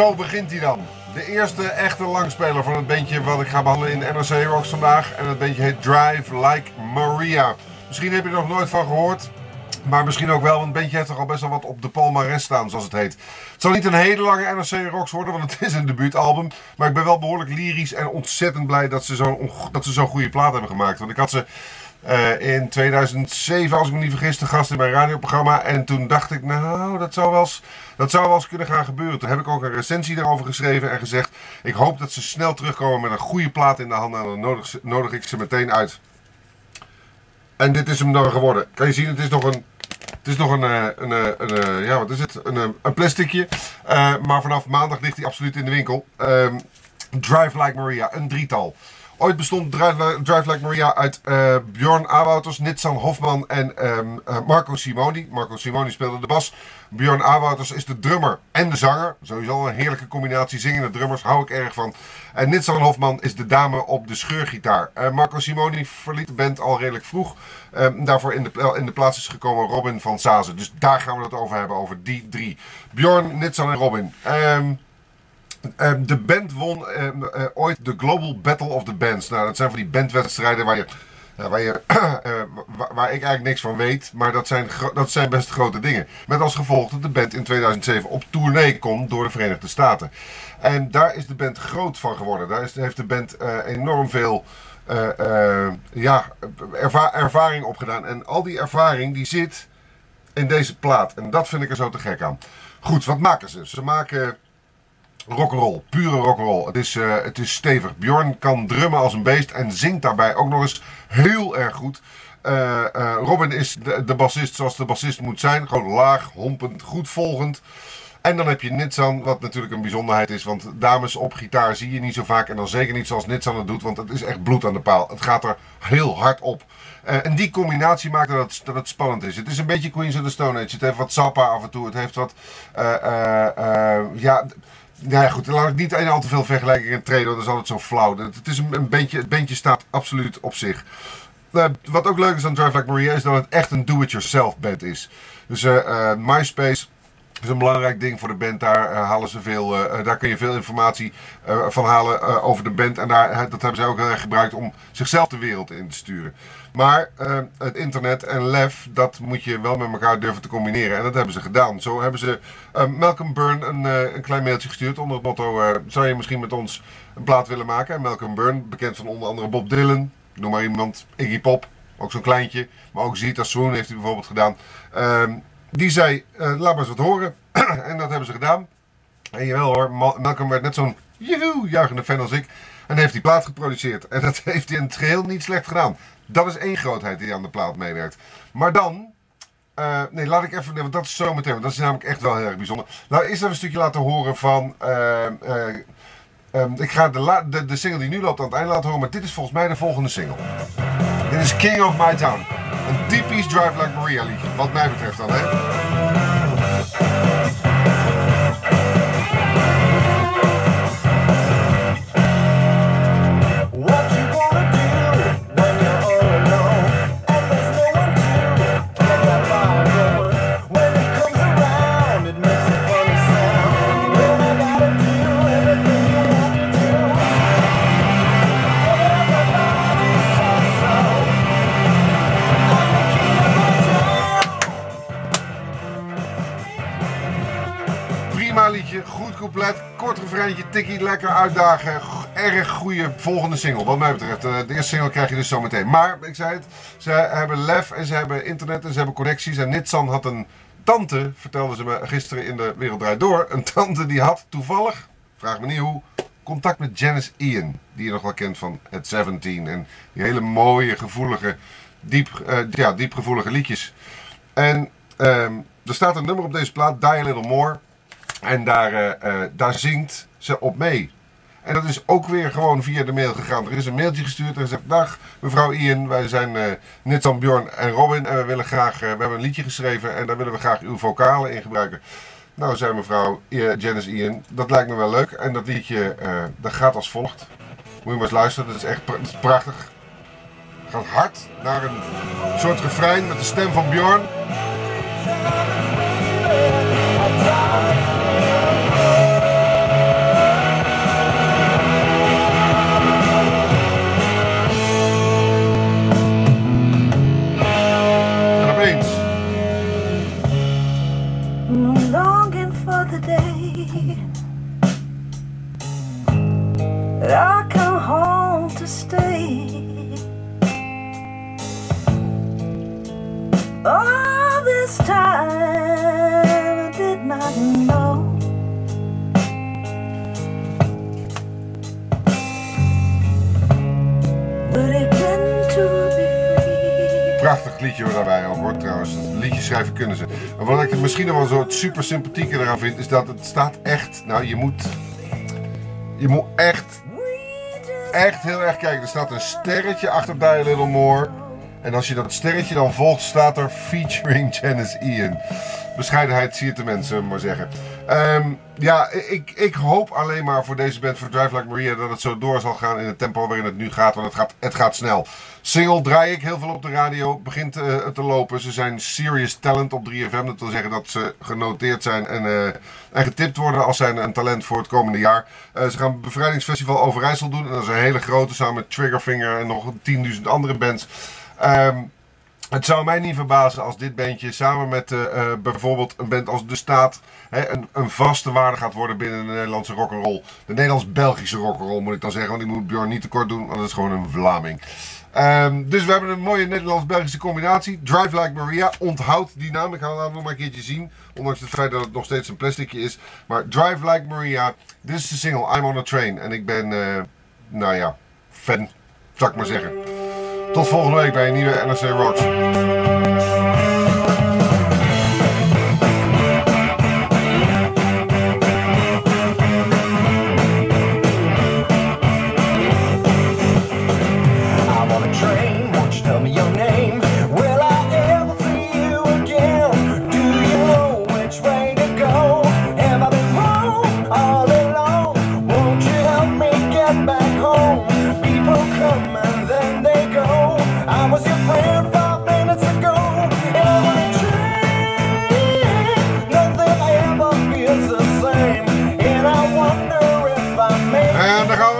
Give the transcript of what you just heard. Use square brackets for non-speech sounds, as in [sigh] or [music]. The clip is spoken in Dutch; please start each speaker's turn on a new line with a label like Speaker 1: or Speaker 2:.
Speaker 1: zo begint hij dan. De eerste echte langspeler van het bandje wat ik ga behandelen in NRC Rocks vandaag. En het bandje heet Drive Like Maria. Misschien heb je er nog nooit van gehoord. Maar misschien ook wel, want het bandje heeft toch al best wel wat op de palmarès staan, zoals het heet. Het zal niet een hele lange NRC Rocks worden, want het is een debuutalbum. Maar ik ben wel behoorlijk lyrisch en ontzettend blij dat ze zo'n zo'n goede plaat hebben gemaakt. Want ik had ze uh, in 2007, als ik me niet vergis, de gast in mijn radioprogramma. En toen dacht ik, nou, dat zou, wel eens, dat zou wel eens kunnen gaan gebeuren. Toen heb ik ook een recensie daarover geschreven en gezegd... ik hoop dat ze snel terugkomen met een goede plaat in de handen. En dan nodig, ik ze meteen uit. En dit is hem dan geworden. Kan je zien, het is nog een... Het is nog een, een, een, een ja, wat is het? Een, een plasticje. Maar vanaf maandag ligt hij absoluut in de winkel. Um, Drive Like Maria, een drietal. Ooit bestond Drive, Drive Like Maria uit uh, Bjorn Awouters, Nitsan Hofman en um, uh, Marco Simoni. Marco Simoni speelde de bas. Bjorn Awouters is de drummer en de zanger. Sowieso een heerlijke combinatie zingende drummers, hou ik erg van. En Nitsan Hofman is de dame op de scheurgitaar. Uh, Marco Simoni verliet de band al redelijk vroeg. Um, daarvoor in de, in de plaats is gekomen Robin van Sazen. Dus daar gaan we het over hebben, over die drie. Bjorn, Nitsan en Robin. Um, de band won um, uh, ooit de Global Battle of the Bands. Nou, dat zijn van die bandwedstrijden waar je. Waar, je [clears throat] uh, waar, ik eigenlijk niks van weet. Maar dat zijn, dat zijn best grote dingen. Met als gevolg dat de band in 2007 op tournee komt door de Verenigde Staten. En daar is de band groot van geworden. Daar heeft de band enorm veel. ja, erva ervaring opgedaan. En al die ervaring die zit in deze plaat. En dat vind ik er zo te gek aan. Goed, wat maken ze? Ze maken rock'n'roll, pure rock'n'roll. Het is, uh, het is stevig. Bjorn kan drummen als een beest en zingt daarbij ook nog eens heel erg goed. Uh, uh, Robin is de, de bassist zoals de bassist moet zijn. Gewoon laag, hompend, goed volgend. En dan heb je Nitsan, wat natuurlijk een bijzonderheid is. Want dames op gitaar zie je niet zo vaak. En dan zeker niet zoals Nitsan het doet. Want het is echt bloed aan de paal. Het gaat er heel hard op. En die combinatie maakt dat dat het spannend is. Het is een beetje Queens of the Stone Age. Het heeft wat Zappa af en toe. Het heeft wat... ja ja, goed, laat ik niet al te veel vergelijkingen treden, dan is altijd zo flauw. Het, is een, bandje, het bandje staat absoluut op zich. Uh, wat ook leuk is aan Drive Like Maria is dat het echt een do-it-yourself band is. Dus uh, uh, MySpace is een belangrijk ding voor de band. Daar halen ze veel, daar kun je veel informatie van halen over de band. En daar, dat hebben ze ook heel erg gebruikt om zichzelf de wereld in te sturen. Maar het internet en lef, dat moet je wel met elkaar durven te combineren. En dat hebben ze gedaan. Zo hebben ze Malcolm Byrne een, een, klein mailtje gestuurd onder het motto... zou je misschien met ons een plaat willen maken? En Malcolm Byrne, bekend van onder andere Bob Dylan, noem maar iemand, Iggy Pop, ook zo'n kleintje. Maar ook Zita Swoon heeft hij bijvoorbeeld gedaan. Ehm, die zei, laat maar eens wat horen. [clears throat] en dat hebben ze gedaan. En jawel hoor, Malcolm werd net zo'n joehoe juichende fan als ik. En heeft die plaat geproduceerd. En dat [laughs] heeft hij in het geheel niet slecht gedaan. Dat is één grootheid die aan de plaat meewerkt. Maar dan. Uh, nee, laat ik even. Want dat is zo meteen. Want dat is namelijk echt wel heel erg bijzonder. Nou, eerst even een stukje laten horen van. Uh, um, ik ga de, de, de, single die nu loopt aan het einde laten horen. Maar dit is volgens mij de volgende single. Dit is King of My Town. Een typisch Drive Like Maria liedje. Wat mij betreft dan, hè. Couplet, kort refreintje, tikkie, lekker uitdagen. Erg goede volgende single, wat mij betreft. Eh, de eerste single krijg je dus zo meteen. Maar, ik zei het, ze hebben lef en ze hebben internet en ze hebben connecties. En Nitsan had een tante, vertelde ze me gisteren in de Wereld Draait Door. Een tante die had toevallig, vraag me niet hoe, contact met Janice Ian. Die je nog wel kent van Het 17. En die hele mooie, gevoelige, diep, uh, ja, diepgevoelige liedjes. En um, er staat een nummer op deze plaat, Die A Little More. En daar, uh, daar zingt ze op mee. En dat is ook weer gewoon via de mail gegaan. Er is een mailtje gestuurd en gezegd: Dag mevrouw Ian, wij zijn uh, Nitsan, Bjorn en Robin. En we willen graag, uh, we hebben een liedje geschreven en daar willen we graag uw vocalen in gebruiken. Nou, zei mevrouw Janice Ian, dat lijkt me wel leuk. En dat liedje, dat gaat als volgt. Moet je maar eens luisteren, dat is echt prachtig. Het gaat hard naar een soort refrein met de stem van Bjorn.
Speaker 2: All this time I did not know. Would it been to be free?
Speaker 1: Prachtig liedje we daarbij ook hoor trouwens. Dat liedje schrijven kunnen ze. Maar wat ik misschien nog wel zo het super sympathieke eraan vind, is dat het staat echt. Nou, je moet. Je moet echt. Echt heel erg kijken. Er staat een sterretje achter Die Little More. En als je dat sterretje dan volgt, staat er featuring [laughs] Janice Ian. Bescheidenheid zie je te mensen, maar zeggen. Ehm, ja, ik, ik hoop alleen maar voor deze band, voor Drive Like Maria, dat het zo door zal gaan in het tempo waarin het nu gaat. Want het gaat, het gaat snel. Single draai ik heel veel op de radio, begint eh, te lopen. Ze zijn serious talent op 3FM. Dat wil zeggen dat ze genoteerd zijn en, eh, en getipt worden als zijn een talent voor het komende jaar. Eh, ze gaan het Bevrijdingsfestival Overijssel doen. En dat is een hele grote, samen met Triggerfinger en nog 10.000 andere bands. Ehm, het zou mij niet verbazen als dit bandje samen met eh, eh, bijvoorbeeld een band als De Staat hè, een, een vaste waarde gaat worden binnen de Nederlandse rock'n'roll. De Nederlands-Belgische rock'n'roll moet ik dan zeggen, want ik moet Björn niet tekort doen, want dat is gewoon een Vlaming. Ehm, dus we hebben een mooie Nederlands-Belgische combinatie. Drive Like Maria. Onthoud die naam. Ik ga hem nog maar een keertje zien. Ondanks het feit dat het nog steeds een plasticje is. Maar Drive Like Maria. Dit is de single I'm on a Train. En ik ben, eh, nou ja, fan. Zou ik maar zeggen. Tot volgende week bij een nieuwe NRC Rocks. aan de gang.